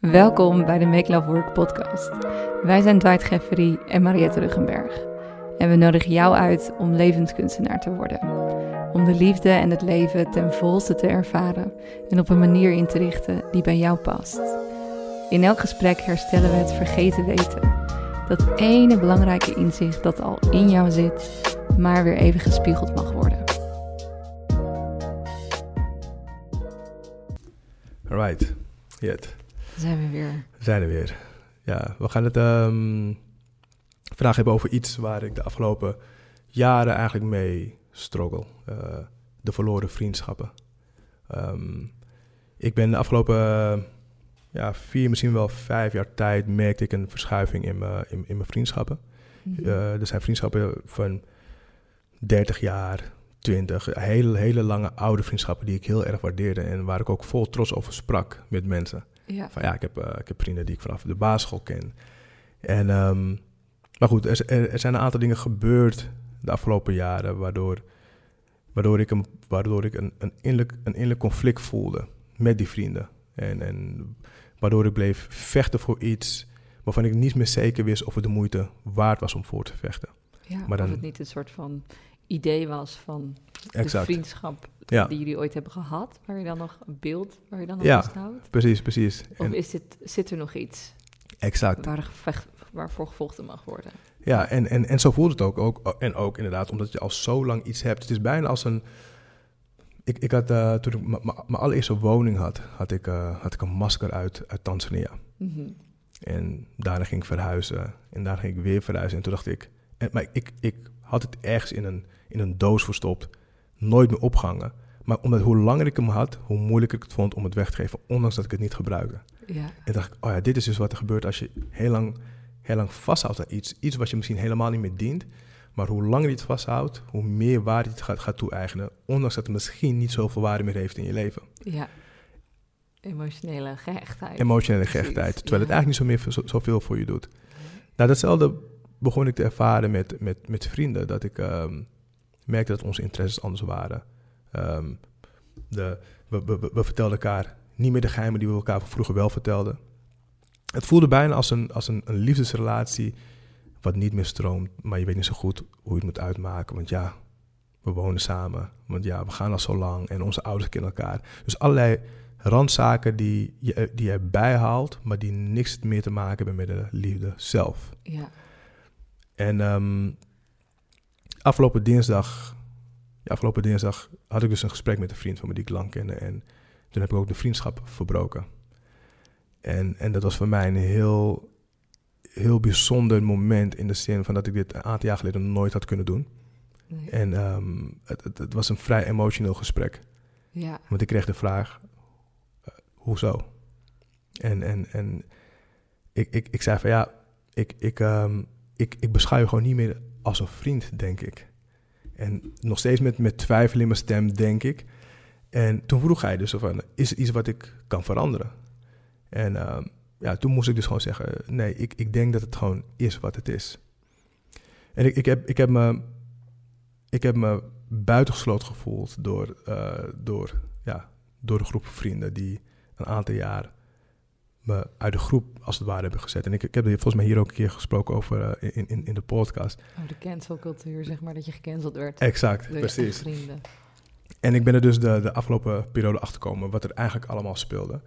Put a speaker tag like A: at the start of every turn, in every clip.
A: Welkom bij de Make Love Work podcast. Wij zijn Dwight Geffery en Mariette Ruggenberg. En we nodigen jou uit om levenskunstenaar te worden. Om de liefde en het leven ten volste te ervaren en op een manier in te richten die bij jou past. In elk gesprek herstellen we het vergeten weten. Dat ene belangrijke inzicht dat al in jou zit, maar weer even gespiegeld mag worden.
B: Alright, Jet.
A: Zijn we weer.
B: We zijn er weer. Ja, we gaan het ehm, vandaag hebben over iets waar ik de afgelopen jaren eigenlijk mee struggle. Eh, de verloren vriendschappen. Ehm, ik ben de afgelopen ja, vier, misschien wel vijf jaar tijd merkte ik een verschuiving in mijn, in, in mijn vriendschappen.
A: Mhm.
B: Eh, er zijn vriendschappen van 30 jaar, 20, hele, hele lange oude vriendschappen die ik heel erg waardeerde en waar ik ook vol trots over sprak met mensen.
A: Ja.
B: Van ja, ik heb, eh, ik heb vrienden die ik vanaf de basisschool ken. En, ehm, maar goed, er, er, er zijn een aantal dingen gebeurd de afgelopen jaren waardoor, waardoor ik, een, waardoor ik een, een, innerlijk, een innerlijk conflict voelde met die vrienden. En, en waardoor ik bleef vechten voor iets waarvan ik niet meer zeker wist of het de moeite waard was om voor te vechten.
A: ja
B: maar
A: of
B: dan-
A: het niet een soort van idee was van de
B: Exact.
A: vriendschap
B: Ja,
A: die jullie ooit hebben gehad, waar je dan nog een beeld, waar je dan nog
B: Ja.
A: vasthoudt?
B: precies, precies.
A: Of
B: En,
A: is dit, zit er nog iets
B: exact.
A: waar waarvoor gevochten mag worden?
B: Ja, en, en, en zo voelt het ook, ook. En ook inderdaad, omdat je al zo lang iets hebt. Het is bijna als een. Ik, ik had, eh, toen ik mijn allereerste woning had, had ik, eh, had ik een masker uit, uit Tanzania.
A: Mhm.
B: En daarna ging ik verhuizen. En daarna ging ik weer verhuizen. En toen dacht ik. En, maar ik, ik had het ergens in een, in een doos verstopt. Nooit meer opgehangen. Maar omdat hoe langer ik hem had, hoe moeilijker ik het vond om het weg te geven. Ondanks dat ik het niet gebruikte.
A: Ja,
B: En dacht ik, oh ja, dit is dus wat er gebeurt als je heel lang, heel lang vasthoudt aan iets. Iets wat je misschien helemaal niet meer dient. Maar hoe langer je het vasthoudt, hoe meer waarde je het gaat, gaat toe-eigenen. Ondanks dat het misschien niet zoveel waarde meer heeft in je leven.
A: ja. Emotionele gehechtheid.
B: Emotionele gehechtheid. Terwijl het eigenlijk niet zo meer, zo, zoveel voor je doet. Nou, datzelfde begon ik te ervaren met, met, met vrienden. Dat ik ehm, merkte dat onze interesses anders waren. Ehm, de, we, vertelden elkaar niet meer de geheimen die we elkaar vroeger wel vertelden. Het voelde bijna als een, als een, een liefdesrelatie wat niet meer stroomt. Maar je weet niet zo goed hoe je het moet uitmaken. Want ja, we wonen samen. Want ja, we gaan al zo lang en onze ouders kennen elkaar. Dus allerlei randzaken die je, die je erbij haalt, maar die niks meer te maken hebben met de liefde zelf.
A: Ja,
B: En ehm, afgelopen dinsdag, ja, afgelopen dinsdag had ik dus een gesprek met een vriend van me die ik lang kende. En toen heb ik ook de vriendschap verbroken. En, en dat was voor mij een heel, heel bijzonder moment in de zin van dat ik dit een aantal jaar geleden nooit had kunnen doen.
A: nee.
B: En ehm, het, het, het was een vrij emotioneel gesprek.
A: ja,
B: Want ik kreeg de vraag, eh, hoezo? En, en, en ik, ik, ik zei van ja, ik, ik, ehm, ik, ik beschouw je gewoon niet meer als een vriend, denk ik. En nog steeds met, met twijfel in mijn stem, denk ik. En toen vroeg hij dus van, is er iets wat ik kan veranderen? En ehm, ja, toen moest ik dus gewoon zeggen, nee, ik, ik denk dat het gewoon is wat het is. En ik, ik, heb, ik, heb, me, ik heb me buitengesloten gevoeld door, eh, door, ja, door een groep vrienden die een aantal jaar me uit de groep als het ware hebben gezet. En ik, ik heb volgens mij hier ook een keer gesproken over eh, in, in, in de podcast.
A: oh, de cancelcultuur, zeg maar, dat je gecanceld werd.
B: Exact, precies.
A: vrienden.
B: En ik ben er dus de, de afgelopen periode achter gekomen wat er eigenlijk allemaal speelde.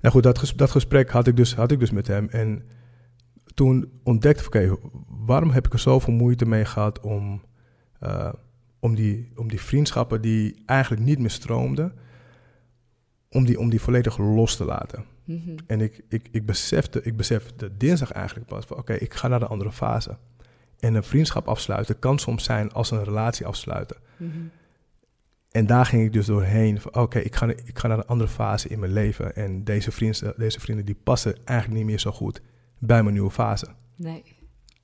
B: En goed, dat, ges- dat gesprek had ik, dus, had ik dus met hem. En toen ontdekte ik, oké, waarom heb ik er zoveel moeite mee gehad om, eh, om, die, om die vriendschappen die eigenlijk niet meer stroomden, om die, om die volledig los te laten.
A: Mhm.
B: En ik, ik, ik, besefte, ik besefte dinsdag eigenlijk pas van oké, ik ga naar de andere fase. En een vriendschap afsluiten kan soms zijn als een relatie afsluiten.
A: Mhm.
B: En daar ging ik dus doorheen. van, Oké, ik, ga, ik ga naar een andere fase in mijn leven. En deze vrienden, deze vrienden die passen eigenlijk niet meer zo goed bij mijn nieuwe fase.
A: Nee,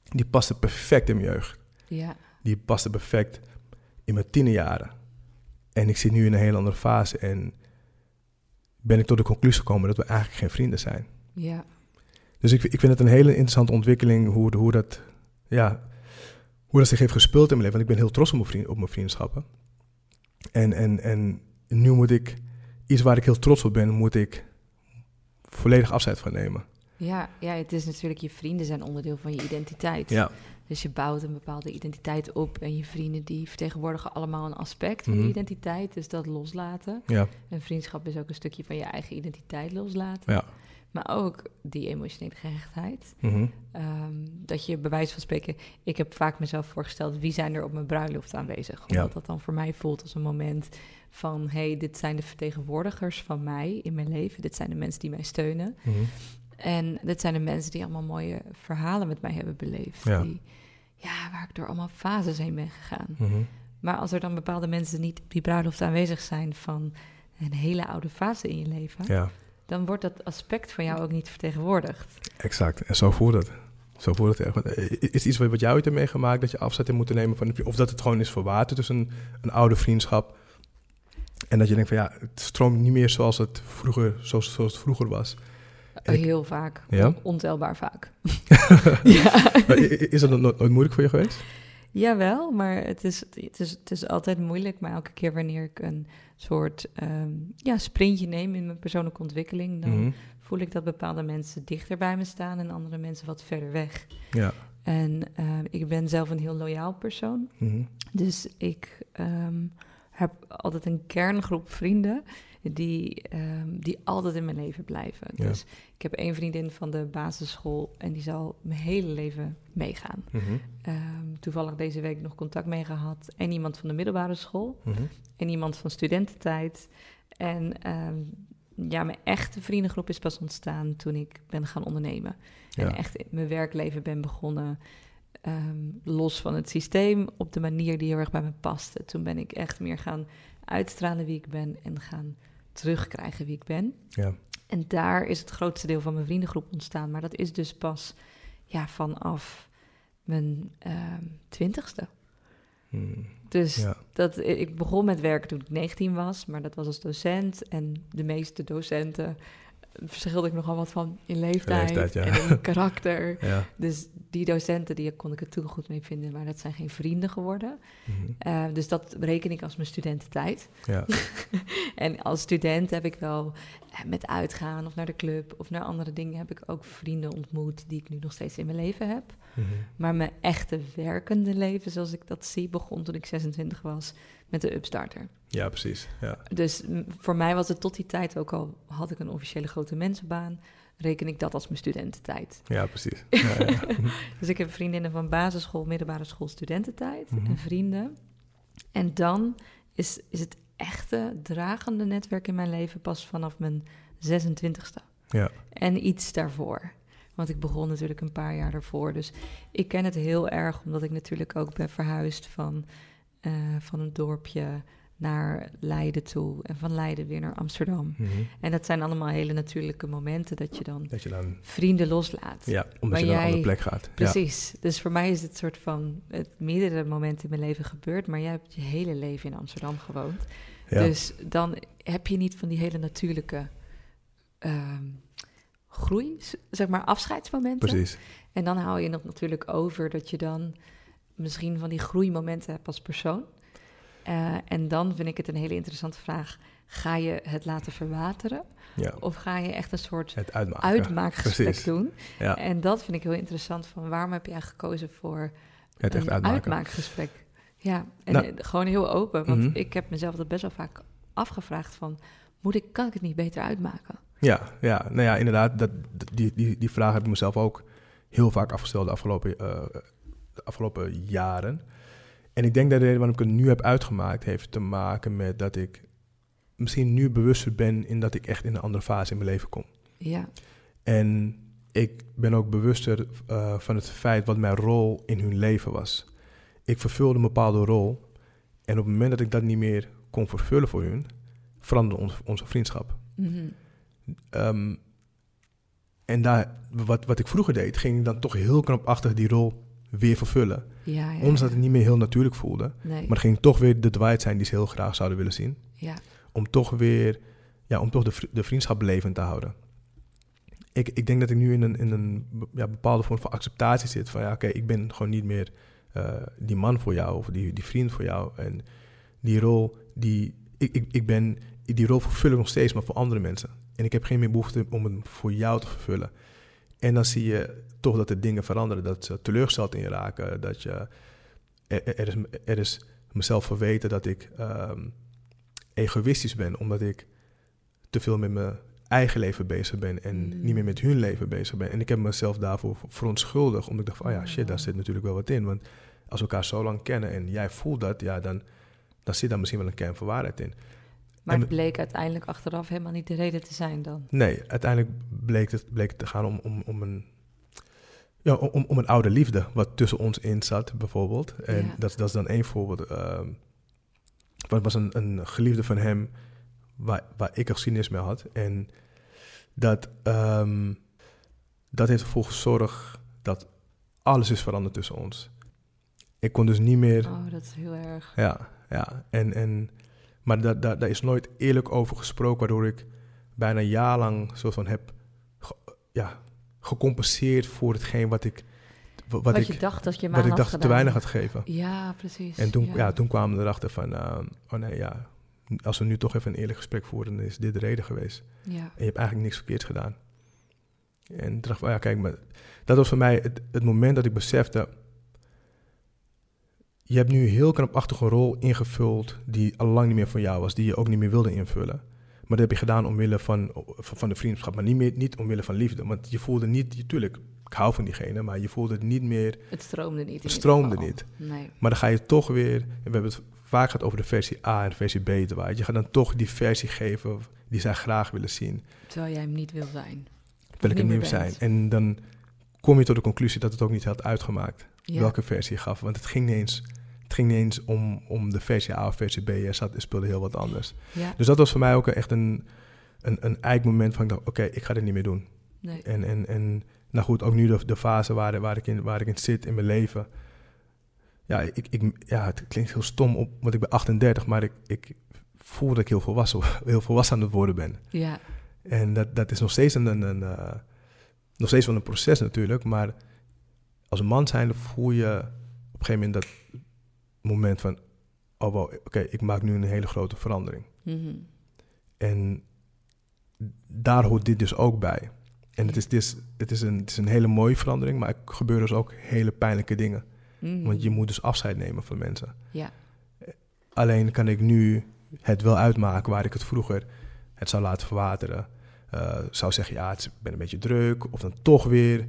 B: Die pasten perfect in mijn jeugd.
A: ja,
B: Die pasten perfect in mijn tienerjaren. En ik zit nu in een hele andere fase. En ben ik tot de conclusie gekomen dat we eigenlijk geen vrienden zijn.
A: ja,
B: Dus ik, ik vind het een hele interessante ontwikkeling hoe, hoe, dat, ja, hoe dat zich heeft gespeeld in mijn leven. Want ik ben heel trots op mijn, vriend, op mijn vriendschappen. En, en, en nu moet ik, iets waar ik heel trots op ben, moet ik volledig afscheid van nemen.
A: Ja, ja, het is natuurlijk, je vrienden zijn onderdeel van je identiteit.
B: Ja,
A: Dus je bouwt een bepaalde identiteit op en je vrienden die vertegenwoordigen allemaal een aspect van
B: Mhm.
A: die identiteit. Dus dat loslaten.
B: ja,
A: En vriendschap is ook een stukje van je eigen identiteit loslaten.
B: ja.
A: Maar ook die emotionele gehechtheid.
B: Mhm.
A: Ehm, dat je bij wijze van spreken... Ik heb vaak mezelf voorgesteld... wie zijn er op mijn bruiloft aanwezig? Omdat
B: Ja.
A: dat dan voor mij voelt als een moment van... hey, dit zijn de vertegenwoordigers van mij in mijn leven. Dit zijn de mensen die mij steunen.
B: Mhm.
A: En dit zijn de mensen die allemaal mooie verhalen met mij hebben beleefd.
B: Ja.
A: Die, ja, waar ik door allemaal fases heen ben gegaan.
B: Mhm.
A: Maar als er dan bepaalde mensen niet op die bruiloft aanwezig zijn... van een hele oude fase in je leven...
B: Ja,
A: dan wordt dat aspect van jou ook niet vertegenwoordigd.
B: exact. En zo voelt het. Zo voelt het echt. Eh, Is het iets wat ooit hebt meegemaakt dat je afzet hebt moeten nemen van? Of dat het gewoon is verwaterd tussen een, een oude vriendschap en dat je denkt van ja, het stroomt niet meer zoals het vroeger, zoals, zoals het vroeger was.
A: Heel vaak.
B: Ja?
A: On- Ontelbaar vaak. ja.
B: Is dat nooit, nooit moeilijk voor je geweest?
A: Jawel, maar het is, het, is, het is altijd moeilijk. Maar elke keer wanneer ik een soort ehm, ja, sprintje neem in mijn persoonlijke ontwikkeling... dan
B: Mhm.
A: voel ik dat bepaalde mensen dichter bij me staan en andere mensen wat verder weg.
B: Ja.
A: En ehm, ik ben zelf een heel loyaal persoon.
B: Mhm.
A: Dus ik ehm, heb altijd een kerngroep vrienden die, ehm, die altijd in mijn leven blijven.
B: Ja.
A: Dus ik heb één vriendin van de basisschool en die zal mijn hele leven meegaan. Ehm, toevallig deze week nog contact mee gehad. En iemand van de middelbare school
B: Mhm.
A: en iemand van studententijd. En ehm, ja, mijn echte vriendengroep is pas ontstaan toen ik ben gaan ondernemen.
B: Ja.
A: En echt in mijn werkleven ben begonnen. los van het systeem, op de manier die heel erg bij me paste. Toen ben ik echt meer gaan uitstralen wie ik ben en gaan terugkrijgen wie ik ben.
B: Ja.
A: En daar is het grootste deel van mijn vriendengroep ontstaan. Maar dat is dus pas ja, vanaf mijn ehm, twintigste.
B: Mhm.
A: Dus
B: Ja.
A: dat, ik begon met werken toen ik 19 was, maar dat was als docent. En de meeste docenten verschilde ik nogal wat van in leeftijd,
B: leeftijd, ja.
A: en in karakter.
B: Ja.
A: Dus die docenten, die kon ik het toen goed mee vinden, maar dat zijn geen vrienden geworden.
B: Mhm.
A: Eh, dus dat bereken ik als mijn studententijd.
B: Ja.
A: En als student heb ik wel eh, met uitgaan of naar de club of naar andere dingen heb ik ook vrienden ontmoet die ik nu nog steeds in mijn leven heb.
B: Mhm.
A: Maar mijn echte werkende leven, zoals ik dat zie, begon toen ik 26 was met de Upstarter.
B: Ja, precies. Ja.
A: Dus voor mij was het tot die tijd, ook al had ik een officiële grote mensenbaan, reken ik dat als mijn studententijd.
B: ja, precies. Ja, ja.
A: Dus ik heb vriendinnen van basisschool, middelbare school, studententijd
B: Mhm.
A: en vrienden. En dan is, is het echte dragende netwerk in mijn leven pas vanaf mijn 26ste.
B: Ja.
A: En iets daarvoor. Want ik begon natuurlijk een paar jaar daarvoor. Dus ik ken het heel erg, omdat ik natuurlijk ook ben verhuisd van, eh, van een dorpje naar Leiden toe. En van Leiden weer naar Amsterdam.
B: Mhm.
A: En dat zijn allemaal hele natuurlijke momenten dat je dan
B: Dat je dan,
A: vrienden loslaat.
B: ja, omdat je naar een andere plek gaat. Ja.
A: Precies. Dus voor mij is het soort van het meerdere momenten in mijn leven gebeurd. Maar jij hebt je hele leven in Amsterdam gewoond.
B: Ja.
A: Dus dan heb je niet van die hele natuurlijke ehm, groei, zeg maar afscheidsmomenten.
B: Precies.
A: En dan hou je nog natuurlijk over dat je dan misschien van die groeimomenten hebt als persoon. Eh, en dan vind ik het een hele interessante vraag. Ga je het laten verwateren?
B: Ja.
A: Of ga je echt een soort
B: Het uitmaken.
A: uitmaakgesprek
B: Precies.
A: doen?
B: Ja.
A: En dat vind ik heel interessant. Van waarom heb jij gekozen voor
B: Het echt uitmaken.
A: uitmaakgesprek? Ja, en
B: Nou.
A: eh, gewoon heel open. Want
B: Mhm.
A: ik heb mezelf dat best wel vaak afgevraagd van... Moet ik, kan ik het niet beter uitmaken?
B: Ja, ja, nou ja, inderdaad. Dat, dat- die, die, die vraag heb ik mezelf ook heel vaak afgesteld de afgelopen, eh, de afgelopen jaren. En ik denk dat de reden waarom ik het nu heb uitgemaakt... heeft te maken met dat ik misschien nu bewuster ben... in dat ik echt in een andere fase in mijn leven kom.
A: Ja,
B: En ik ben ook bewuster eh, van het feit wat mijn rol in hun leven was. Ik vervulde een bepaalde rol. En op het moment dat ik dat niet meer kon vervullen voor hun... veranderde ons, onze vriendschap.
A: Mhm.
B: Ehm, en daar, wat, wat ik vroeger deed, ging ik dan toch heel knapachtig die rol weer vervullen.
A: ja, ja.
B: Ondanks dat het niet meer heel natuurlijk voelde.
A: Nee,
B: Maar ging toch weer de Dwight zijn die ze heel graag zouden willen zien.
A: ja.
B: Om toch weer, ja, om toch de, de vriendschap levend te houden. Ik, ik denk dat ik nu in een, in een ja, bepaalde vorm van acceptatie zit. Van ja, oké, ik ben gewoon niet meer eh, die man voor jou of die, die vriend voor jou. En die rol, die, ik, ik, ik ben, die rol vervul ik nog steeds, maar voor andere mensen. En ik heb geen meer behoefte om het voor jou te vervullen. En dan zie je toch dat er dingen veranderen. Dat ze teleurgesteld in je raken. Dat je, er, er is, er is mezelf verweten dat ik ehm, egoïstisch ben. Omdat ik te veel met mijn eigen leven bezig ben. En
A: Mm.
B: niet meer met hun leven bezig ben. En ik heb mezelf daarvoor verontschuldigd. Omdat ik dacht van, oh ja, shit, daar zit natuurlijk wel wat in. Want als we elkaar zo lang kennen en jij voelt dat, ja, dan, dan zit daar misschien wel een kern van waarheid in.
A: Maar het bleek uiteindelijk achteraf helemaal niet de reden te zijn dan.
B: Nee, uiteindelijk bleek het, bleek het te gaan om, om, om, een, ja, om, om een oude liefde, wat tussen ons in zat, bijvoorbeeld. En
A: Ja.
B: dat, dat is dan één voorbeeld. ehm wat was een, een geliefde van hem waar, waar ik een geschiedenis mee had. En dat, ehm, dat heeft ervoor gezorgd dat alles is veranderd tussen ons. Ik kon dus niet meer...
A: Oh, dat is heel erg.
B: Ja, ja. En, en, maar daar daar daar is nooit eerlijk over gesproken, waardoor ik bijna een jaar lang soort van heb ge- ja, gecompenseerd voor hetgeen wat ik, wat,
A: Wat,
B: ik,
A: je dacht dat je
B: wat ik dacht te weinig had gegeven.
A: Ja, precies.
B: En toen, ja. toen kwamen we erachter van, eh, oh nee, ja, als we nu toch even een eerlijk gesprek voeren, dan is dit de reden geweest.
A: Ja.
B: En je hebt eigenlijk niks verkeerds gedaan. En dacht van, ja, kijk, maar dat was voor mij het, het moment dat ik besefte... Je hebt nu heel knapachtig een rol ingevuld die al lang niet meer van jou was, die je ook niet meer wilde invullen. Maar dat heb je gedaan omwille van, van, de vriendschap, maar niet, meer, niet omwille van liefde. Want je voelde niet, natuurlijk, ik hou van diegene, maar je voelde het niet meer,
A: Het stroomde niet.
B: het stroomde niet.
A: Nee.
B: Maar dan ga je toch weer, en we hebben het vaak gehad over de versie A en versie B, waar. je gaat dan toch die versie geven die zij graag willen zien.
A: Terwijl jij hem niet wil zijn.
B: wil ik
A: niet
B: het
A: meer
B: nieuw zijn. En dan kom je tot de conclusie dat het ook niet had uitgemaakt
A: Ja.
B: welke versie je gaf. Want het ging niet eens, het ging niet eens om, om de versie A of versie B. Er, zat, er speelde heel wat anders.
A: Ja.
B: Dus dat was voor mij ook echt een, een, een eikmoment van ik dacht, oké, ik ga dit niet meer doen.
A: Nee.
B: En, en, en nou goed, ook nu de, de fase waar, waar, ik in, waar ik in zit in mijn leven. Ja, ik, ik, ja, het klinkt heel stom, op, want ik ben 38, maar ik, ik voel dat ik heel volwassen, heel volwassen aan het worden ben.
A: Ja.
B: En dat, dat is nog steeds een, een, een, eh, nog steeds wel een proces natuurlijk, maar als een man zijnde voel je op een gegeven moment dat moment van, oh wow, oké, ik maak nu een hele grote verandering.
A: Mhm.
B: En daar hoort dit dus ook bij. En het is, het is, het is, een, het is een hele mooie verandering, maar er gebeuren dus ook hele pijnlijke dingen.
A: Mhm.
B: Want je moet dus afscheid nemen van mensen.
A: Ja.
B: Alleen kan ik nu het wel uitmaken waar ik het vroeger het zou laten verwateren. Eh, zou zeggen, ja, het ik ben een beetje druk. Of dan toch weer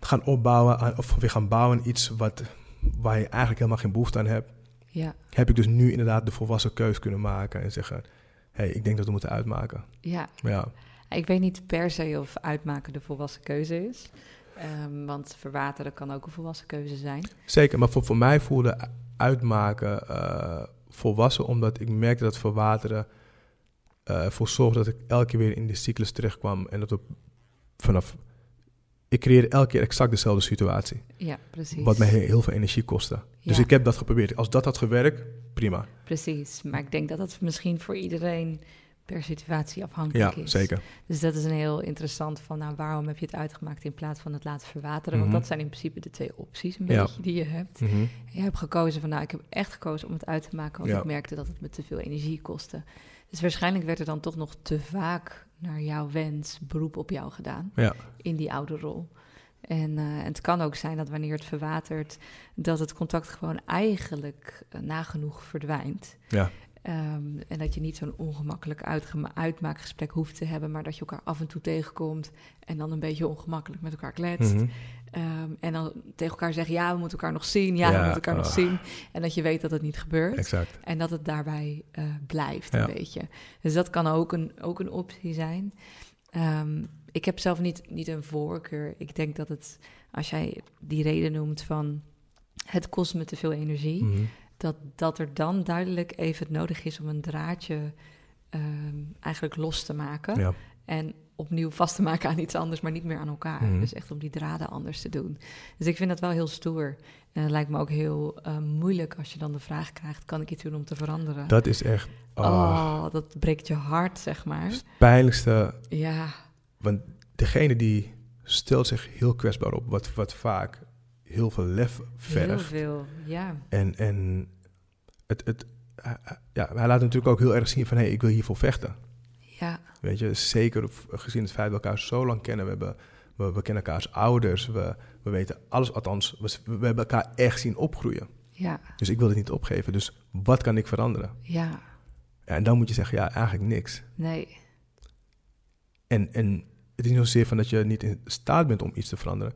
B: gaan opbouwen aan, of weer gaan bouwen iets wat, waar je eigenlijk helemaal geen behoefte aan hebt.
A: Ja.
B: Heb ik dus nu inderdaad de volwassen keus kunnen maken en zeggen, hé, hey, ik denk dat we moeten uitmaken.
A: Ja.
B: Ja,
A: Ik weet niet per se of uitmaken de volwassen keuze is. Ehm, want verwateren kan ook een volwassen keuze zijn.
B: zeker. Maar voor, voor mij voelde uitmaken eh, volwassen, omdat ik merkte dat verwateren eh, ervoor zorgde dat ik elke keer weer in die cyclus terechtkwam. En dat we vanaf... Ik creëerde elke keer exact dezelfde situatie.
A: Ja, precies.
B: Wat mij he- heel veel energie kostte. Dus ik heb dat geprobeerd. Als dat had gewerkt, prima.
A: Precies. Maar ik denk dat dat misschien voor iedereen per situatie afhankelijk
B: Ja,
A: is.
B: zeker.
A: Dus dat is een heel interessant van, nou, waarom heb je het uitgemaakt in plaats van het laten verwateren?
B: Mhm.
A: Want dat zijn in principe de twee opties een
B: Ja.
A: beetje die je hebt.
B: Mhm.
A: Je hebt gekozen van, nou, ik heb echt gekozen om het uit te maken, want
B: Ja.
A: ik merkte dat het me te veel energie kostte. Dus waarschijnlijk werd er dan toch nog te vaak naar jouw wens beroep op jou gedaan
B: Ja.
A: in die oude rol. En eh, het kan ook zijn dat wanneer het verwatert, dat het contact gewoon eigenlijk eh, nagenoeg verdwijnt.
B: Ja.
A: Ehm, en dat je niet zo'n ongemakkelijk uitmaakgesprek hoeft te hebben, maar dat je elkaar af en toe tegenkomt en dan een beetje ongemakkelijk met elkaar kletst.
B: Mhm.
A: Ehm, en dan tegen elkaar zeggen, ja, we moeten elkaar nog zien, ja, we moeten elkaar nog
B: ah.
A: zien. En dat je weet dat het niet gebeurt.
B: Exact.
A: En dat het daarbij eh, blijft,
B: Ja.
A: een beetje. Dus dat kan ook een, ook een optie zijn. Ehm, ik heb zelf niet, niet een voorkeur. Ik denk dat het, als jij die reden noemt van het kost me te veel energie,
B: Mhm.
A: Dat, dat er dan duidelijk even het nodig is om een draadje ehm, eigenlijk los te maken.
B: Ja.
A: En opnieuw vast te maken aan iets anders, maar niet meer aan elkaar.
B: Mhm.
A: Dus echt om die draden anders te doen. Dus ik vind dat wel heel stoer. En het lijkt me ook heel eh, moeilijk als je dan de vraag krijgt: kan ik iets doen om te veranderen?
B: Dat is echt ah,
A: Oh, dat breekt je hart, zeg maar.
B: het pijnlijkste
A: Ja,
B: Want degene die stelt zich heel kwetsbaar op, wat, wat vaak heel veel lef
A: heel
B: vergt.
A: veel. Ja,
B: En, en het, het, hij- hij- ja, hij laat natuurlijk ook heel erg zien van, hé, hey, ik wil hiervoor vechten.
A: ja,
B: Weet je, zeker gezien het feit dat we elkaar zo lang kennen. We, hebben, we, we kennen elkaars ouders. We, we weten alles, althans, we, we hebben elkaar echt zien opgroeien.
A: Ja,
B: Dus ik wil het niet opgeven. Dus wat kan ik veranderen?
A: ja,
B: Ja, en dan moet je zeggen, ja, eigenlijk niks.
A: nee,
B: En, en het is niet zozeer van dat je niet in staat bent om iets te veranderen.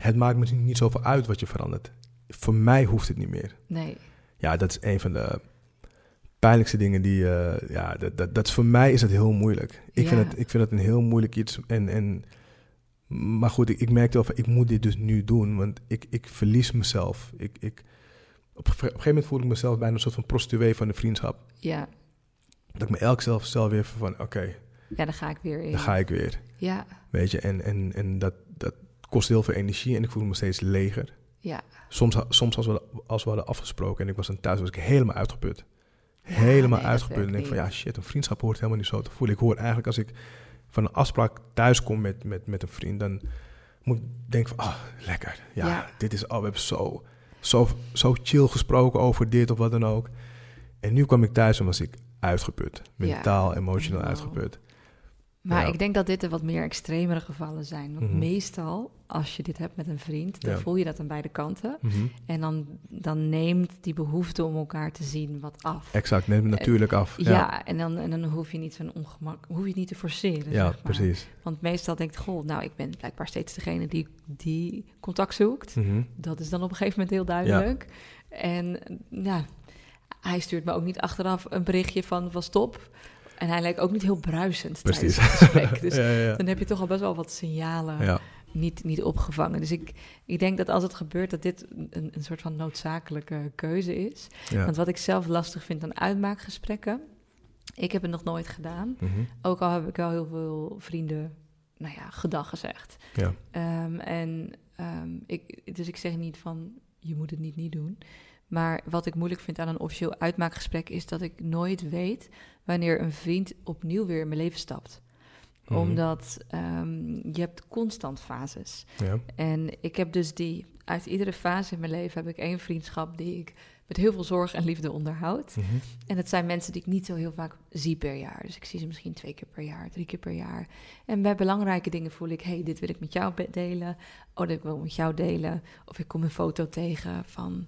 B: Het maakt me niet zoveel uit wat je verandert. Voor mij hoeft het niet meer.
A: nee.
B: Ja, dat is een van de pijnlijkste dingen die... eh, ja, dat, dat, dat voor mij is het heel moeilijk. Ik,
A: Ja.
B: vind, het, ik vind het een heel moeilijk iets. En, en, maar goed, ik, ik merkte wel van, ik moet dit dus nu doen. Want ik, ik verlies mezelf. Ik, ik, op, een gegeven moment voelde ik mezelf bijna een soort van prostituee van de vriendschap.
A: Ja,
B: Dat ik me elk zelf, zelf weer van, oké,
A: ja, daar ga ik weer in.
B: daar ga ik weer.
A: Ja,
B: Weet je, en, en, en dat, dat kost heel veel energie en ik voel me steeds leger.
A: ja.
B: Soms, soms als, we, als we hadden afgesproken en ik was dan thuis, was ik helemaal uitgeput.
A: Ja,
B: helemaal
A: nee,
B: uitgeput. En denk van, ja shit, een vriendschap hoort helemaal niet zo te voelen. Ik hoor eigenlijk als ik van een afspraak thuis kom met, met, met een vriend, dan moet ik denken van, ah, lekker. Ja,
A: Ja.
B: dit is, oh, we hebben zo, zo, zo chill gesproken over dit of wat dan ook. En nu kwam ik thuis en was ik uitgeput.
A: Ja,
B: Mentaal, emotioneel
A: wow.
B: uitgeput.
A: Maar
B: Ja.
A: ik denk dat dit de wat meer extremere gevallen zijn. Want
B: Mhm.
A: meestal, als je dit hebt met een vriend, dan
B: Ja.
A: voel je dat aan beide kanten.
B: Mhm.
A: En dan, dan neemt die behoefte om elkaar te zien wat af.
B: Exact, neemt het natuurlijk af.
A: Ja, en, dan, en dan hoef je niet zo'n ongemak, hoef je het niet te forceren.
B: ja
A: zeg maar.
B: precies.
A: Want meestal denkt, goh, nou, ik ben blijkbaar steeds degene die, die contact zoekt.
B: Mhm.
A: Dat is dan op een gegeven moment heel duidelijk. En ja, hij stuurt me ook niet achteraf een berichtje van, van stop. En hij lijkt ook niet heel bruisend
B: Precies.
A: tijdens het gesprek. Dus
B: ja, ja, ja.
A: dan heb je toch al best wel wat signalen
B: ja.
A: Niet, niet opgevangen. Dus ik, ik denk dat als het gebeurt, dat dit een, een soort van noodzakelijke keuze is.
B: ja.
A: Want wat ik zelf lastig vind aan uitmaakgesprekken, ik heb het nog nooit gedaan.
B: Mhm.
A: Ook al heb ik wel heel veel vrienden, nou ja, gedag gezegd.
B: ja.
A: Ehm, en ehm, ik, dus ik zeg niet van, je moet het niet niet doen. Maar wat ik moeilijk vind aan een officieel uitmaakgesprek is dat ik nooit weet wanneer een vriend opnieuw weer in mijn leven stapt.
B: Mhm.
A: Omdat ehm, je hebt constant fases.
B: Ja.
A: En ik heb dus die, uit iedere fase in mijn leven heb ik één vriendschap die ik met heel veel zorg en liefde onderhoud.
B: Mhm.
A: En het zijn mensen die ik niet zo heel vaak zie per jaar. Dus ik zie ze misschien twee keer per jaar, drie keer per jaar. En bij belangrijke dingen voel ik, hey, dit wil ik met jou delen. Oh, dit wil ik met jou delen. Of ik kom een foto tegen van,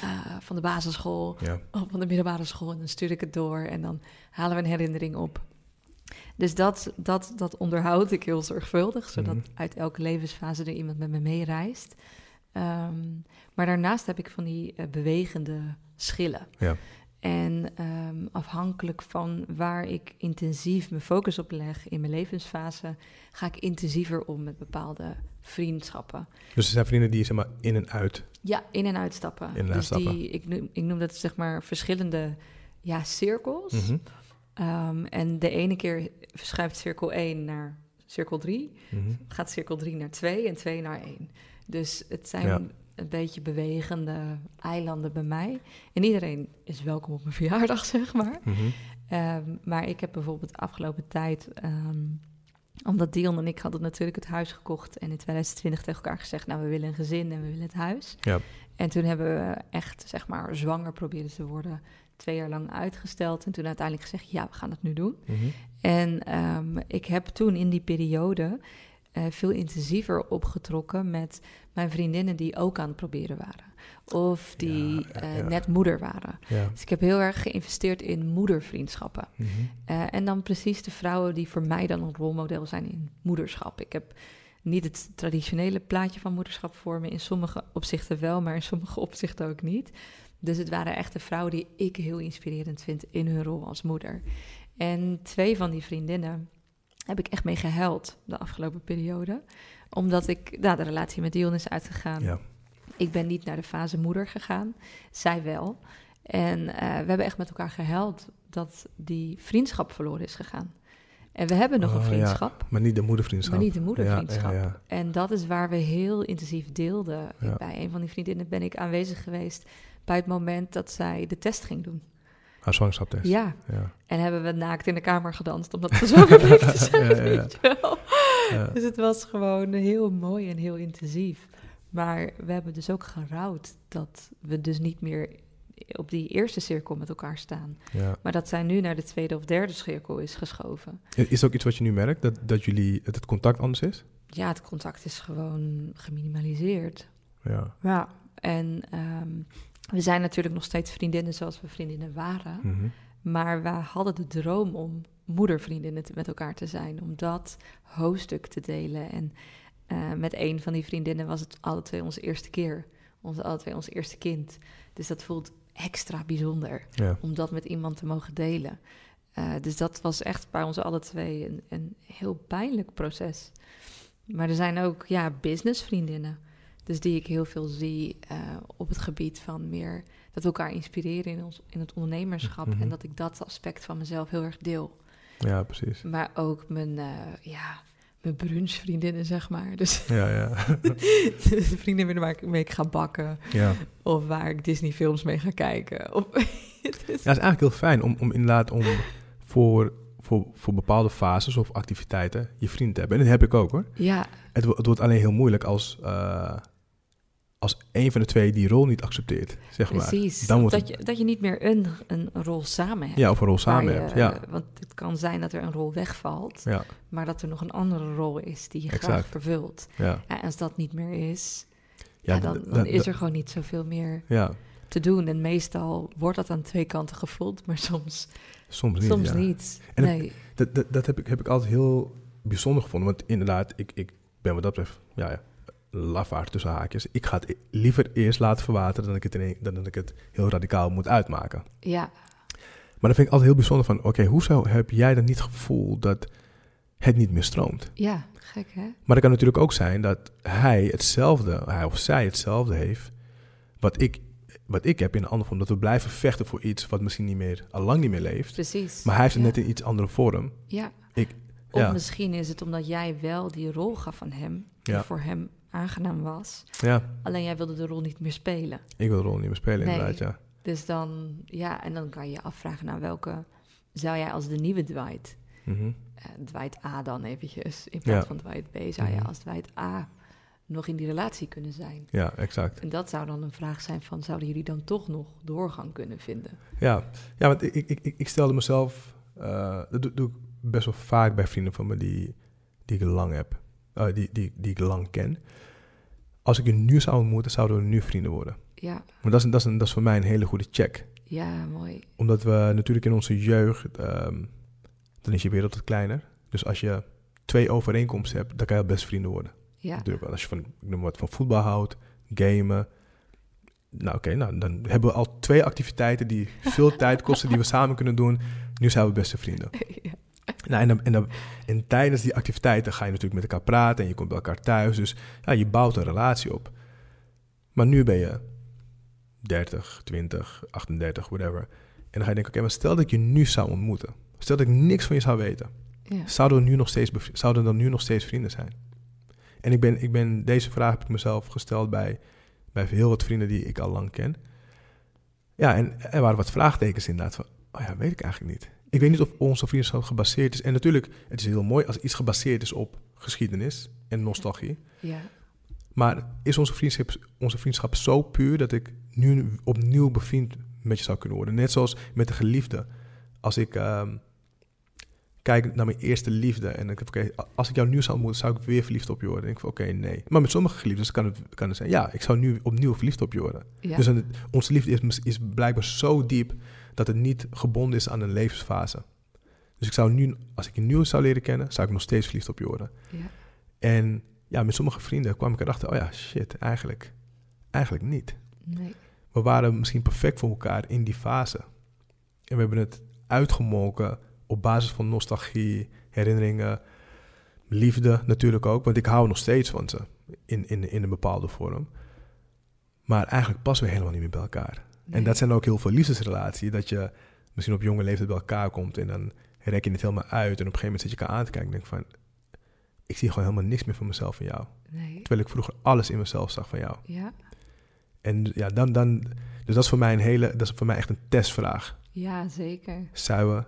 A: eh, van de basisschool
B: Ja.
A: of van de middelbare school. En dan stuur ik het door en dan halen we een herinnering op. Dus dat, dat, dat onderhoud ik heel zorgvuldig, zodat
B: Mhm.
A: uit elke levensfase er iemand met me meereist. Ehm, maar daarnaast heb ik van die eh, bewegende schillen.
B: Ja.
A: En ehm, afhankelijk van waar ik intensief mijn focus op leg in mijn levensfase, ga ik intensiever om met bepaalde vriendschappen.
B: Dus er zijn vrienden die zeg maar in en uit.
A: Ja, in- en uitstappen.
B: In- en
A: dus
B: uitstappen.
A: die, ik, noem, ik noem dat zeg maar verschillende ja, cirkels.
B: Mhm.
A: Ehm, en de ene keer verschuift cirkel 1 naar cirkel 3,
B: Mhm.
A: gaat cirkel 3 naar 2 en 2 naar 1. Dus het zijn
B: Ja.
A: een beetje bewegende eilanden bij mij. En iedereen is welkom op mijn verjaardag, zeg maar.
B: Mhm.
A: Ehm, maar ik heb bijvoorbeeld de afgelopen tijd, ehm, omdat Dion en ik hadden natuurlijk het huis gekocht en in 2020 tegen elkaar gezegd, nou we willen een gezin en we willen het huis.
B: Ja.
A: En toen hebben we echt, zeg maar, zwanger proberen te worden, twee jaar lang uitgesteld en toen uiteindelijk gezegd, ja we gaan het nu doen.
B: Mhm.
A: En ehm, ik heb toen in die periode eh, veel intensiever opgetrokken met mijn vriendinnen die ook aan het proberen waren. Of die
B: Ja, ja,
A: eh, net moeder waren. Dus ik heb heel erg geïnvesteerd in moedervriendschappen.
B: Mhm.
A: Eh, en dan precies de vrouwen die voor mij dan een rolmodel zijn in moederschap. Ik heb niet het traditionele plaatje van moederschap voor me. In sommige opzichten wel, maar in sommige opzichten ook niet. Dus het waren echt de vrouwen die ik heel inspirerend vind in hun rol als moeder. En twee van die vriendinnen heb ik echt mee gehuild de afgelopen periode. Omdat ik, nou, de relatie met Dion is uitgegaan.
B: Ja.
A: Ik ben niet naar de fase moeder gegaan, zij wel. En eh, we hebben echt met elkaar gehuild dat die vriendschap verloren is gegaan. En we hebben nog
B: Oh,
A: een
B: ja.
A: vriendschap,
B: Maar niet de moedervriendschap.
A: maar niet de moedervriendschap.
B: Ja, ja, ja.
A: En dat is waar we heel intensief deelden. Bij een van die vriendinnen ben ik aanwezig geweest bij het moment dat zij de test ging doen.
B: Haar zwangerschaptest.
A: Ja,
B: Ja.
A: en hebben we naakt in de kamer gedanst, omdat we bleek te zijn,
B: Ja.
A: Dus het was gewoon heel mooi en heel intensief. Maar we hebben dus ook gerouwd dat we dus niet meer op die eerste cirkel met elkaar staan.
B: Ja.
A: Maar dat zij nu naar de tweede of derde cirkel is geschoven.
B: Is ook iets wat je nu merkt, dat, dat jullie, dat het contact anders is?
A: Ja, het contact is gewoon geminimaliseerd.
B: Ja.
A: Ja. En ehm, we zijn natuurlijk nog steeds vriendinnen zoals we vriendinnen waren.
B: Mhm.
A: Maar we hadden de droom om moedervriendinnen te- met elkaar te zijn. Om dat hoofdstuk te delen. En eh, met een van die vriendinnen was het alle twee onze eerste keer. Onze, alle twee ons eerste kind. Dus dat voelt extra bijzonder
B: ja.
A: om dat met iemand te mogen delen. Eh, dus dat was echt bij ons alle twee een, een heel pijnlijk proces. Maar er zijn ook ja, businessvriendinnen. Dus die ik heel veel zie eh, op het gebied van meer dat we elkaar inspireren in, ons, in het ondernemerschap.
B: Mhm.
A: En dat ik dat aspect van mezelf heel erg deel.
B: ja, precies.
A: Maar ook mijn, eh ja, mijn brunchvriendinnen, zeg maar. Dus
B: Ja, ja.
A: de vriendinnen waar ik mee ga bakken.
B: ja.
A: Of waar ik Disney films mee ga kijken. Of, Dus-
B: Ja, is eigenlijk heel fijn om, om inderdaad om voor, voor, voor bepaalde fases of activiteiten je vriend te hebben. En dat heb ik ook hoor.
A: ja,
B: Het, het wordt alleen heel moeilijk als, eh, als een van de twee die rol niet accepteert, zeg maar.
A: Precies.
B: Dan wordt
A: dat,
B: het-
A: je, dat je niet meer een, een rol samen hebt.
B: Ja, of een rol samen
A: je,
B: hebt. Ja,
A: eh, Want het kan zijn dat er een rol wegvalt,
B: ja,
A: maar dat er nog een andere rol is die je graag vervult.
B: ja.
A: En als dat niet meer is,
B: Ja,
A: dan, dan is er gewoon niet zoveel meer
B: Ja,
A: te doen. En meestal wordt dat aan twee kanten gevoeld, maar soms,
B: soms niet.
A: soms niet.
B: En
A: nee.
B: Dat, dat, dat heb, ik, heb ik altijd heel bijzonder gevonden. Want inderdaad, ik, ik ben wat dat betreft, ja, ja lafaard tussen haakjes. Ik ga het e- liever eerst laten verwateren dan ik het, in dan dat ik het heel radicaal moet uitmaken.
A: Ja,
B: Maar dan vind ik altijd heel bijzonder van, oké, hoezo heb jij dan niet het gevoel dat het niet meer stroomt?
A: ja, gek hè?
B: Maar het kan natuurlijk ook zijn dat hij hetzelfde, hij of zij hetzelfde heeft, wat ik, wat ik heb in een andere vorm. Dat we blijven vechten voor iets wat misschien niet meer, al lang niet meer leeft.
A: Precies.
B: Maar hij heeft het
A: ja.
B: net in iets andere vorm.
A: Ja.
B: Ik-
A: of
B: ja.
A: misschien is het omdat jij wel die rol gaf van hem,
B: Ja.
A: voor hem aangenaam was.
B: Ja,
A: Alleen jij wilde de rol niet meer spelen.
B: ik wil de rol niet meer spelen
A: Nee.
B: inderdaad, ja.
A: Dus dan, ja, en dan kan je je afvragen naar welke zou jij als de nieuwe Dwight, eh, Dwight A dan eventjes, in plaats
B: Ja.
A: van Dwight B, zou je
B: Mhm.
A: als Dwight A nog in die relatie kunnen zijn?
B: Ja, exact.
A: En dat zou dan een vraag zijn van, zouden jullie dan toch nog doorgang kunnen vinden?
B: Ja, ja want ik, ik, ik, ik stelde mezelf, eh, dat doe, doe ik best wel vaak bij vrienden van me die, die ik lang heb, eh, die, die, die ik lang ken. Als ik je nu zou ontmoeten, zouden we nu vrienden worden.
A: Ja,
B: Maar dat is, dat is, een, dat is voor mij een hele goede check.
A: ja, mooi.
B: Omdat we natuurlijk in onze jeugd, ehm, dan is je wereld wat kleiner. Dus als je twee overeenkomsten hebt, dan kan je best vrienden worden.
A: Ja,
B: Natuurlijk. Als je van, ik noem wat, van voetbal houdt, gamen. Nou oké, nou, dan hebben we al twee activiteiten die veel tijd kosten, die we samen kunnen doen. Nu zijn we beste vrienden.
A: ja.
B: Nou, en, dan, en, dan, en tijdens die activiteiten ga je natuurlijk met elkaar praten en je komt bij elkaar thuis. Dus ja, je bouwt een relatie op. Maar nu ben je 30, 20, 38, whatever. En dan ga je denken, oké, maar stel dat ik je nu zou ontmoeten. Stel dat ik niks van je zou weten.
A: ja.
B: Zouden we, nu nog steeds zouden dan nu nog steeds vrienden zijn? En ik ben, ik ben, deze vraag heb ik mezelf gesteld bij, bij heel wat vrienden die ik al lang ken. Ja, en er waren wat vraagtekens inderdaad van, oh ja, weet ik eigenlijk niet. Ik weet niet of onze vriendschap gebaseerd is. En natuurlijk, het is heel mooi als iets gebaseerd is op geschiedenis en nostalgie.
A: ja.
B: Maar is onze vriendschap, onze vriendschap zo puur dat ik nu opnieuw bevriend met je zou kunnen worden? Net zoals met de geliefde. Als ik ehm, kijk naar mijn eerste liefde en ik heb, oké, als ik jou nu zou ontmoeten, zou ik weer verliefd op je worden? En ik van, oké, nee. Maar met sommige geliefdes kan het, kan het zijn, ja, ik zou nu opnieuw verliefd op je worden.
A: ja.
B: Dus onze liefde is, is blijkbaar zo diep dat het niet gebonden is aan een levensfase. Dus ik zou nu, als ik je nu zou leren kennen, zou ik nog steeds verliefd op je worden.
A: ja.
B: En ja, met sommige vrienden kwam ik erachter, oh ja, shit, eigenlijk, eigenlijk niet.
A: Nee.
B: We waren misschien perfect voor elkaar in die fase. En we hebben het uitgemolken op basis van nostalgie, herinneringen, liefde natuurlijk ook. Want ik hou nog steeds van ze in, in, in een bepaalde vorm. Maar eigenlijk passen we helemaal niet meer bij elkaar. En dat zijn ook heel veel liefdesrelaties. Dat je misschien op jonge leeftijd bij elkaar komt en dan rek je het helemaal uit. En op een gegeven moment zit je elkaar aan te kijken en denk van... Ik zie gewoon helemaal niks meer van mezelf in jou.
A: Nee.
B: Terwijl ik vroeger alles in mezelf zag van jou.
A: Ja.
B: En ja, dan, dan, dus dat is voor mij een hele, dat is voor mij echt een testvraag.
A: ja, zeker.
B: We,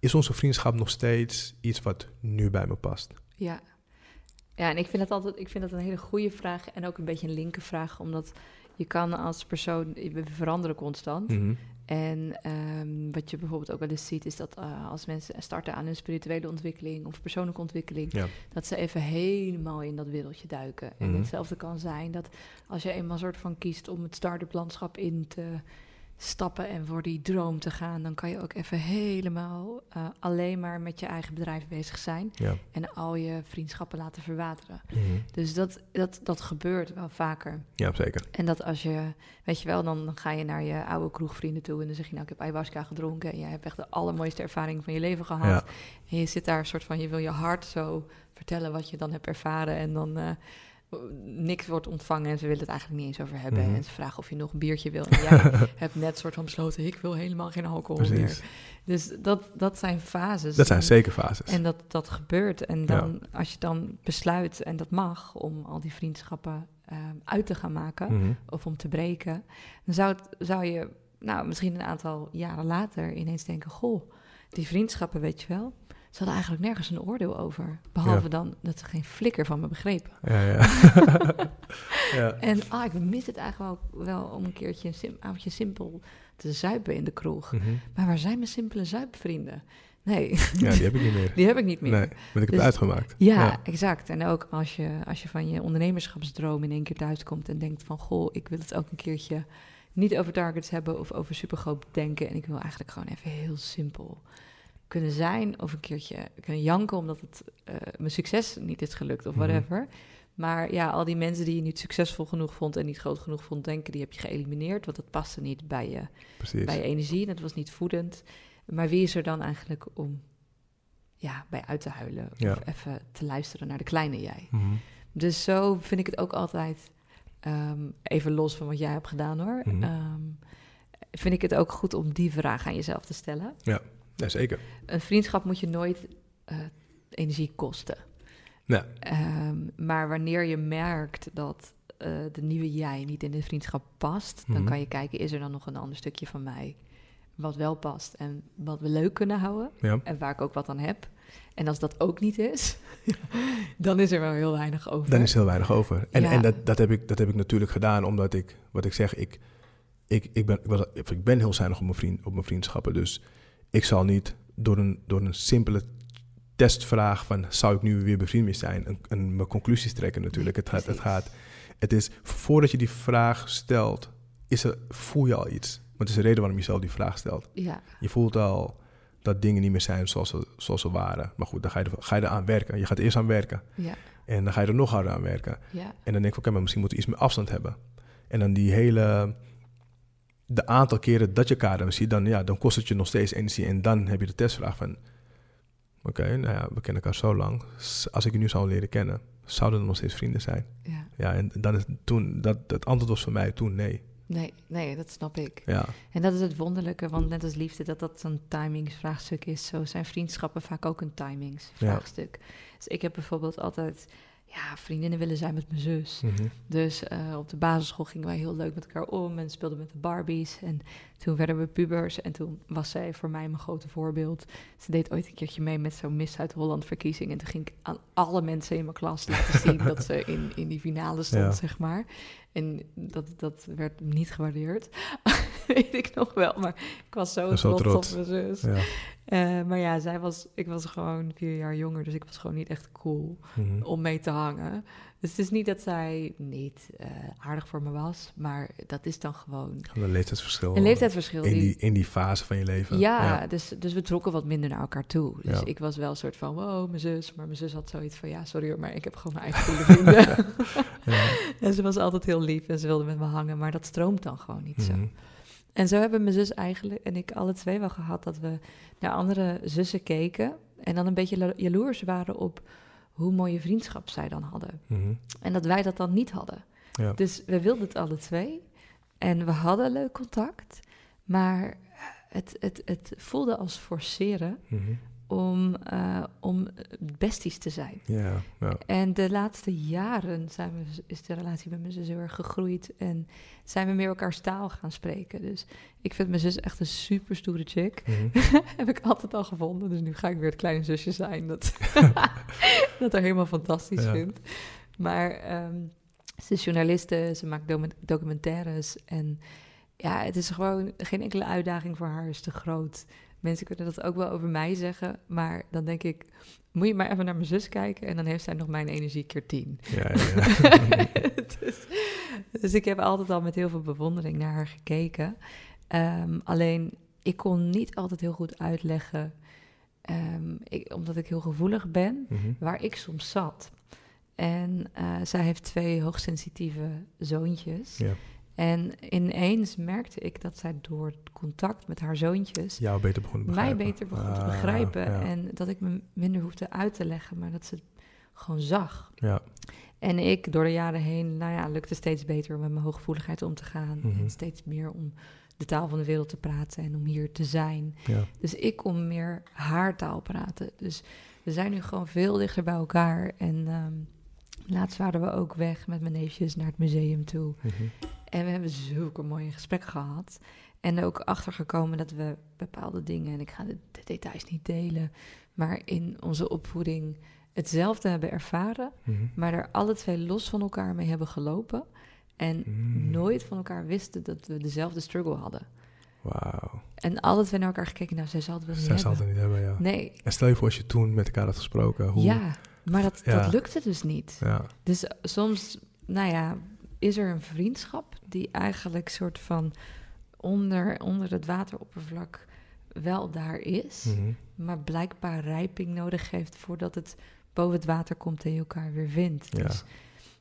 B: is onze vriendschap nog steeds iets wat nu bij me past?
A: Ja. Ja, en ik vind dat altijd ik vind dat een hele goede vraag en ook een beetje een linker vraag, omdat Je kan als persoon, we veranderen constant.
B: Mhm.
A: En ehm, wat je bijvoorbeeld ook wel eens ziet, is dat eh, als mensen starten aan hun spirituele ontwikkeling of persoonlijke ontwikkeling,
B: Ja.
A: dat ze even helemaal in dat wereldje duiken. En
B: Mhm.
A: hetzelfde kan zijn dat als je eenmaal soort van kiest om het start-up landschap in te stappen en voor die droom te gaan, dan kan je ook even helemaal eh, alleen maar met je eigen bedrijf bezig zijn
B: Ja.
A: en al je vriendschappen laten verwateren.
B: Mhm.
A: Dus dat, dat, dat gebeurt wel vaker.
B: ja, zeker.
A: En dat als je, weet je wel, dan, dan ga je naar je oude kroegvrienden toe en dan zeg je, nou, ik heb ayahuasca gedronken en jij hebt echt de allermooiste ervaring van je leven gehad.
B: Ja.
A: En je zit daar een soort van, je wil je hart zo vertellen wat je dan hebt ervaren en dan eh, niks wordt ontvangen en ze willen het eigenlijk niet eens over hebben.
B: Mhm.
A: En ze vragen of je nog een biertje wil. En jij hebt net soort van besloten, ik wil helemaal geen alcohol meer. Dus dat, dat zijn fases.
B: Dat zijn
A: En-
B: zeker fases.
A: en dat, dat gebeurt. En dan, als je dan besluit, en dat mag, om al die vriendschappen ehm, uit te gaan maken
B: Mhm.
A: of om te breken, dan zou, het, zou je, nou, misschien een aantal jaren later ineens denken: Goh, die vriendschappen, weet je wel, ze hadden eigenlijk nergens een oordeel over. Behalve
B: Ja.
A: dan dat ze geen flikker van me begrepen.
B: Ja, ja. ja.
A: En ah, ik mis het eigenlijk wel, wel om een keertje een sim, avondje simpel te zuipen in de kroeg.
B: Mhm.
A: Maar waar zijn mijn simpele zuipvrienden? Nee,
B: ja, die heb ik niet meer.
A: die heb ik niet meer.
B: Nee, want ik heb
A: Dus-
B: het uitgemaakt.
A: Ja, exact. En ook als je, als je van je ondernemerschapsdroom in één keer thuiskomt en denkt van... goh, ik wil het ook een keertje niet over targets hebben of over supergroot denken... en ik wil eigenlijk gewoon even heel simpel kunnen zijn... of een keertje kunnen janken omdat het eh, mijn succes niet is gelukt of
B: Mhm.
A: whatever... Maar ja, al die mensen die je niet succesvol genoeg vond en niet groot genoeg vond denken, die heb je geëlimineerd. Want dat paste niet bij je,
B: Precies.
A: bij je energie en het was niet voedend. Maar wie is er dan eigenlijk om ja, bij uit te huilen
B: Ja.
A: of even te luisteren naar de kleine jij?
B: Mhm.
A: Dus zo vind ik het ook altijd, ehm, even los van wat jij hebt gedaan hoor,
B: Mhm.
A: ehm, vind ik het ook goed om die vraag aan jezelf te stellen.
B: Ja, zeker.
A: Een vriendschap moet je nooit eh, energie kosten.
B: Ja.
A: Ehm, maar wanneer je merkt dat eh, de nieuwe jij niet in de vriendschap past, dan
B: Mhm.
A: kan je kijken, is er dan nog een ander stukje van mij wat wel past en wat we leuk kunnen houden
B: Ja.
A: en waar ik ook wat aan heb. En als dat ook niet is, dan is er wel heel weinig over.
B: Dan is er heel weinig over. En,
A: Ja.
B: en dat, dat, heb ik, dat heb ik natuurlijk gedaan omdat ik, wat ik zeg, ik, ik, ik, ben, ik, was, ik ben heel zuinig op mijn, vriend, op mijn vriendschappen. Dus ik zal niet door een, door een simpele testvraag van zou ik nu weer bevriend mee zijn, een, een, mijn conclusies trekken natuurlijk.
A: Nee,
B: het, gaat, het, gaat, het is, voordat je die vraag stelt, is er, voel je al iets. Want het is de reden waarom je zelf die vraag stelt.
A: Ja,
B: Je voelt al dat dingen niet meer zijn zoals ze, zoals ze waren. Maar goed, dan ga je, er, ga je eraan werken. Je gaat er eerst aan werken.
A: ja,
B: En dan ga je er nog harder aan werken.
A: ja,
B: En dan denk ik, oké, maar misschien moeten we iets meer afstand hebben. En dan die hele... De aantal keren dat je elkaar ziet, dan, ja, dan kost het je nog steeds energie. En dan heb je de testvraag van... Oké, nou ja, we kennen elkaar zo lang. Als ik je nu zou leren kennen, zouden we nog steeds vrienden zijn?
A: ja.
B: Ja, en dan is toen... Dat, het antwoord was voor mij toen nee.
A: Nee, nee, dat snap ik.
B: Ja,
A: En dat is het wonderlijke, want net als liefde, dat dat zo'n timingsvraagstuk is, zo zijn vriendschappen vaak ook een timingsvraagstuk. Dus ik heb bijvoorbeeld altijd ja, vriendinnen willen zijn met mijn zus.
B: mhm.
A: Dus eh, op de basisschool gingen wij heel leuk met elkaar om en speelden met de Barbies. En toen werden we pubers en toen was zij voor mij mijn grote voorbeeld. Ze deed ooit een keertje mee met zo'n Miss Zuid-Holland verkiezing. En toen ging ik aan alle mensen in mijn klas laten zien dat ze in, in die finale stond,
B: Ja.
A: zeg maar. En dat, dat werd niet gewaardeerd. Weet ik nog wel, maar ik was zo trots,
B: trots.
A: op mijn zus.
B: ja.
A: Eh, maar ja, zij was, ik was gewoon vier jaar jonger, dus ik was gewoon niet echt cool
B: mhm.
A: om mee te hangen. Dus het is niet dat zij niet eh, aardig voor me was, maar dat is dan gewoon
B: Een leeftijdsverschil.
A: een leeftijdsverschil.
B: In
A: die-
B: in die fase van je leven.
A: ja, Dus, dus we trokken wat minder naar elkaar toe. Dus
B: Ja.
A: ik was wel een soort van, wow, mijn zus. Maar mijn zus had zoiets van, ja, sorry hoor, maar ik heb gewoon mijn eigen goede vrienden.
B: Ja.
A: en ze was altijd heel lief en ze wilde met me hangen, maar dat stroomt dan gewoon niet zo.
B: Mhm.
A: En zo hebben mijn zus eigenlijk en ik alle twee wel gehad dat we naar andere zussen keken. En dan een beetje jaloers waren op hoe mooie vriendschap zij dan hadden.
B: Mhm.
A: En dat wij dat dan niet hadden.
B: Ja.
A: Dus we wilden het alle twee. En we hadden leuk contact. Maar het, het, het voelde als forceren
B: Mhm.
A: Om, eh, om besties te zijn.
B: Ja, ja.
A: En de laatste jaren zijn we, is de relatie met mijn zus heel erg gegroeid. En zijn we meer elkaars taal gaan spreken. Dus ik vind mijn zus echt een super stoere chick.
B: Mhm.
A: Heb ik altijd al gevonden. Dus nu ga ik weer het kleine zusje zijn. Dat, dat er helemaal fantastisch
B: Ja.
A: vindt. Maar ehm, Ze is journaliste, ze maakt docu- documentaires. En ja, het is gewoon geen enkele uitdaging voor haar is te groot. Mensen kunnen dat ook wel over mij zeggen. Maar dan denk ik, moet je maar even naar mijn zus kijken. En dan heeft zij nog mijn energie keer tien.
B: Ja, ja,
A: dus, dus ik heb altijd al met heel veel bewondering naar haar gekeken. Ehm, alleen, ik kon niet altijd heel goed uitleggen, ehm, ik, omdat ik heel gevoelig ben,
B: Mhm.
A: waar ik soms zat. En eh, zij heeft twee hoogsensitieve zoontjes.
B: ja.
A: En ineens merkte ik dat zij door contact met haar zoontjes
B: Jou beter begonnen te
A: mij
B: begrijpen.
A: beter begon te
B: Ah,
A: begrijpen.
B: Ja.
A: En dat ik me minder hoefde uit te leggen, maar dat ze het gewoon zag.
B: ja.
A: En ik door de jaren heen, nou ja, lukte steeds beter om met mijn hooggevoeligheid om te gaan.
B: Mhm.
A: En steeds meer om de taal van de wereld te praten en om hier te zijn.
B: ja.
A: Dus ik kon meer haar taal praten. Dus we zijn nu gewoon veel dichter bij elkaar. En ehm, laatst waren we ook weg met mijn neefjes naar het museum toe.
B: Mhm.
A: En we hebben zulke mooie gesprekken gehad. En ook achtergekomen dat we bepaalde dingen, en ik ga de, de details niet delen, maar in onze opvoeding hetzelfde hebben ervaren,
B: Mhm.
A: maar er alle twee los van elkaar mee hebben gelopen. En
B: Mm.
A: nooit van elkaar wisten dat we dezelfde struggle hadden.
B: Wauw.
A: En alle twee naar elkaar gekeken, nou, zij zal het wel niet
B: Zij zal
A: hebben.
B: het niet hebben, ja.
A: Nee,
B: En stel je voor als je toen met elkaar had gesproken. Hoe,
A: ja, maar dat,
B: Ja.
A: dat lukte dus niet.
B: Ja.
A: Dus soms, nou ja, is er een vriendschap die eigenlijk soort van onder, onder het wateroppervlak wel daar is,
B: Mhm.
A: maar blijkbaar rijping nodig heeft voordat het boven het water komt en je elkaar weer vindt.
B: Ja.
A: Dus,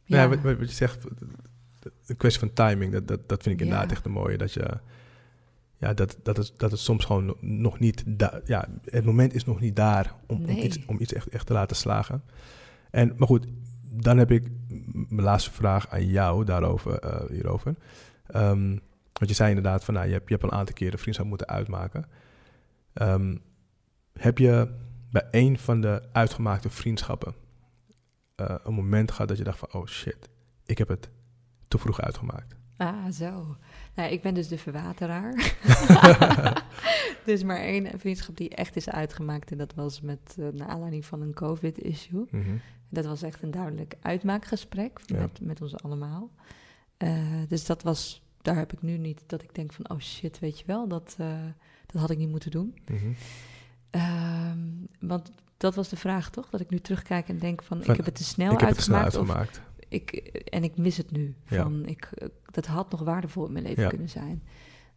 B: Ja,
A: ja,
B: wat, je zegt, een kwestie van timing, dat, dat, dat vind ik inderdaad
A: Ja.
B: echt een mooie. Dat, je, ja, dat, dat, het, dat het soms gewoon no- nog niet, ja, het moment is nog niet daar om, om iets, om iets echt, echt te laten slagen. En, maar goed, dan heb ik mijn laatste vraag aan jou daarover, eh, hierover. Ehm, want je zei inderdaad van, nou, je hebt, je hebt een aantal keren vriendschap moeten uitmaken. Ehm, heb je bij een van de uitgemaakte vriendschappen eh, een moment gehad dat je dacht van, oh shit, ik heb het te vroeg uitgemaakt.
A: Ah, zo. Nou, ik ben dus de verwateraar. er is maar één vriendschap die echt is uitgemaakt en dat was met, uh, naar aanleiding van een COVID-issue.
B: Mhm.
A: Dat was echt een duidelijk uitmaakgesprek
B: Ja.
A: met, met ons allemaal. Eh, dus dat was, daar heb ik nu niet dat ik denk van, oh shit, weet je wel, dat, eh, dat had ik niet moeten doen.
B: Mhm.
A: Ehm, want dat was de vraag toch? Dat ik nu terugkijk en denk van,
B: Van,
A: ik heb het te snel
B: ik heb het te snel
A: uitgemaakt. of
B: uitgemaakt.
A: ik, en ik mis het nu.
B: Ja.
A: Van, ik, dat had nog waardevol in mijn leven
B: Ja.
A: kunnen zijn.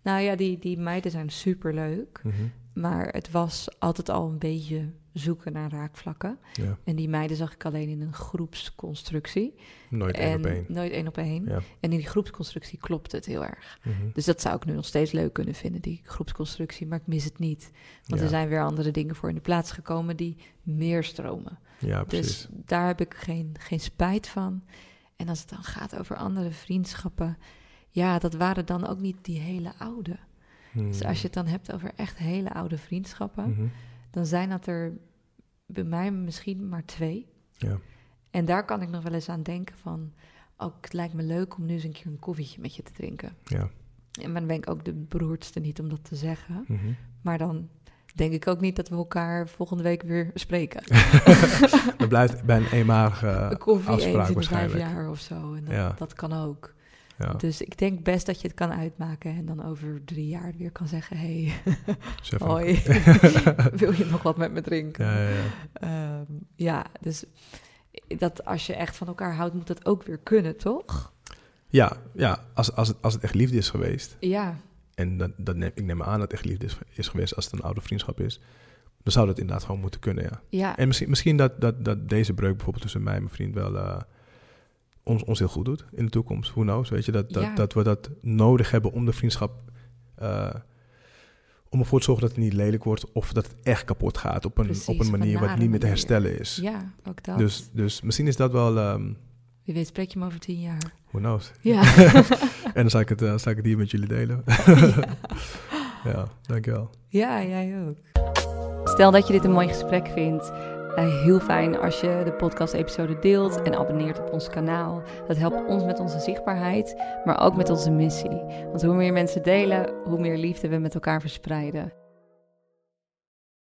A: Nou ja, die, die meiden zijn superleuk.
B: Mhm.
A: Maar het was altijd al een beetje zoeken naar raakvlakken.
B: Ja,
A: En die meiden zag ik alleen in een groepsconstructie.
B: nooit één op één.
A: Nooit één op één.
B: Ja.
A: En in die groepsconstructie klopt het heel erg.
B: Mhm.
A: Dus dat zou ik nu nog steeds leuk kunnen vinden, die groepsconstructie. Maar ik mis het niet. Want
B: Ja.
A: er zijn weer andere dingen voor in de plaats gekomen die meer stromen.
B: Ja, precies.
A: Dus daar heb ik geen, geen spijt van. En als het dan gaat over andere vriendschappen, ja, dat waren dan ook niet die hele oude. Dus als je het dan hebt over echt hele oude vriendschappen,
B: Mhm.
A: dan zijn dat er bij mij misschien maar twee.
B: Ja.
A: En daar kan ik nog wel eens aan denken van, ook het lijkt me leuk om nu eens een keer een koffietje met je te drinken.
B: Ja.
A: En dan ben ik ook de beroerdste niet om dat te zeggen.
B: Mhm.
A: Maar dan denk ik ook niet dat we elkaar volgende week weer spreken.
B: Dat blijft bij een eenmalige
A: een koffie eens
B: afspraak
A: in de vijf
B: waarschijnlijk.
A: jaar of zo. En
B: Ja.
A: dat kan ook.
B: Ja,
A: Dus ik denk best dat je het kan uitmaken en dan over drie jaar weer kan zeggen: hey, hoi, wil je nog wat met me drinken?
B: Ja, ja, ja.
A: Ehm, ja, dus dat als je echt van elkaar houdt, moet dat ook weer kunnen, toch?
B: ja, ja als, als, het, als het echt liefde is geweest,
A: Ja,
B: en dat, dat neem, ik neem aan dat het echt liefde is, is geweest als het een oude vriendschap is, dan zou dat inderdaad gewoon moeten kunnen, ja.
A: ja,
B: En misschien, misschien dat, dat, dat deze breuk bijvoorbeeld tussen mij en mijn vriend wel eh, ons, ons heel goed doet in de toekomst. Who knows, weet je, dat, dat,
A: Ja.
B: dat we dat nodig hebben om de vriendschap... eh, om ervoor te zorgen dat het niet lelijk wordt of dat het echt kapot gaat op een,
A: Precies,
B: op een manier wat niet meer te herstellen is.
A: ja, ook dat.
B: Dus, dus misschien is dat wel, ehm
A: Wie weet spreek je me over tien jaar.
B: who knows.
A: Ja,
B: En dan zal ik, het, eh, zal ik het hier met jullie delen. ja, dankjewel.
A: ja jij ook. Stel dat je dit een mooi gesprek vindt. Eh, heel fijn als je de podcast-episode deelt en abonneert op ons kanaal. Dat helpt ons met onze zichtbaarheid, maar ook met onze missie. Want hoe meer mensen delen, hoe meer liefde we met elkaar verspreiden.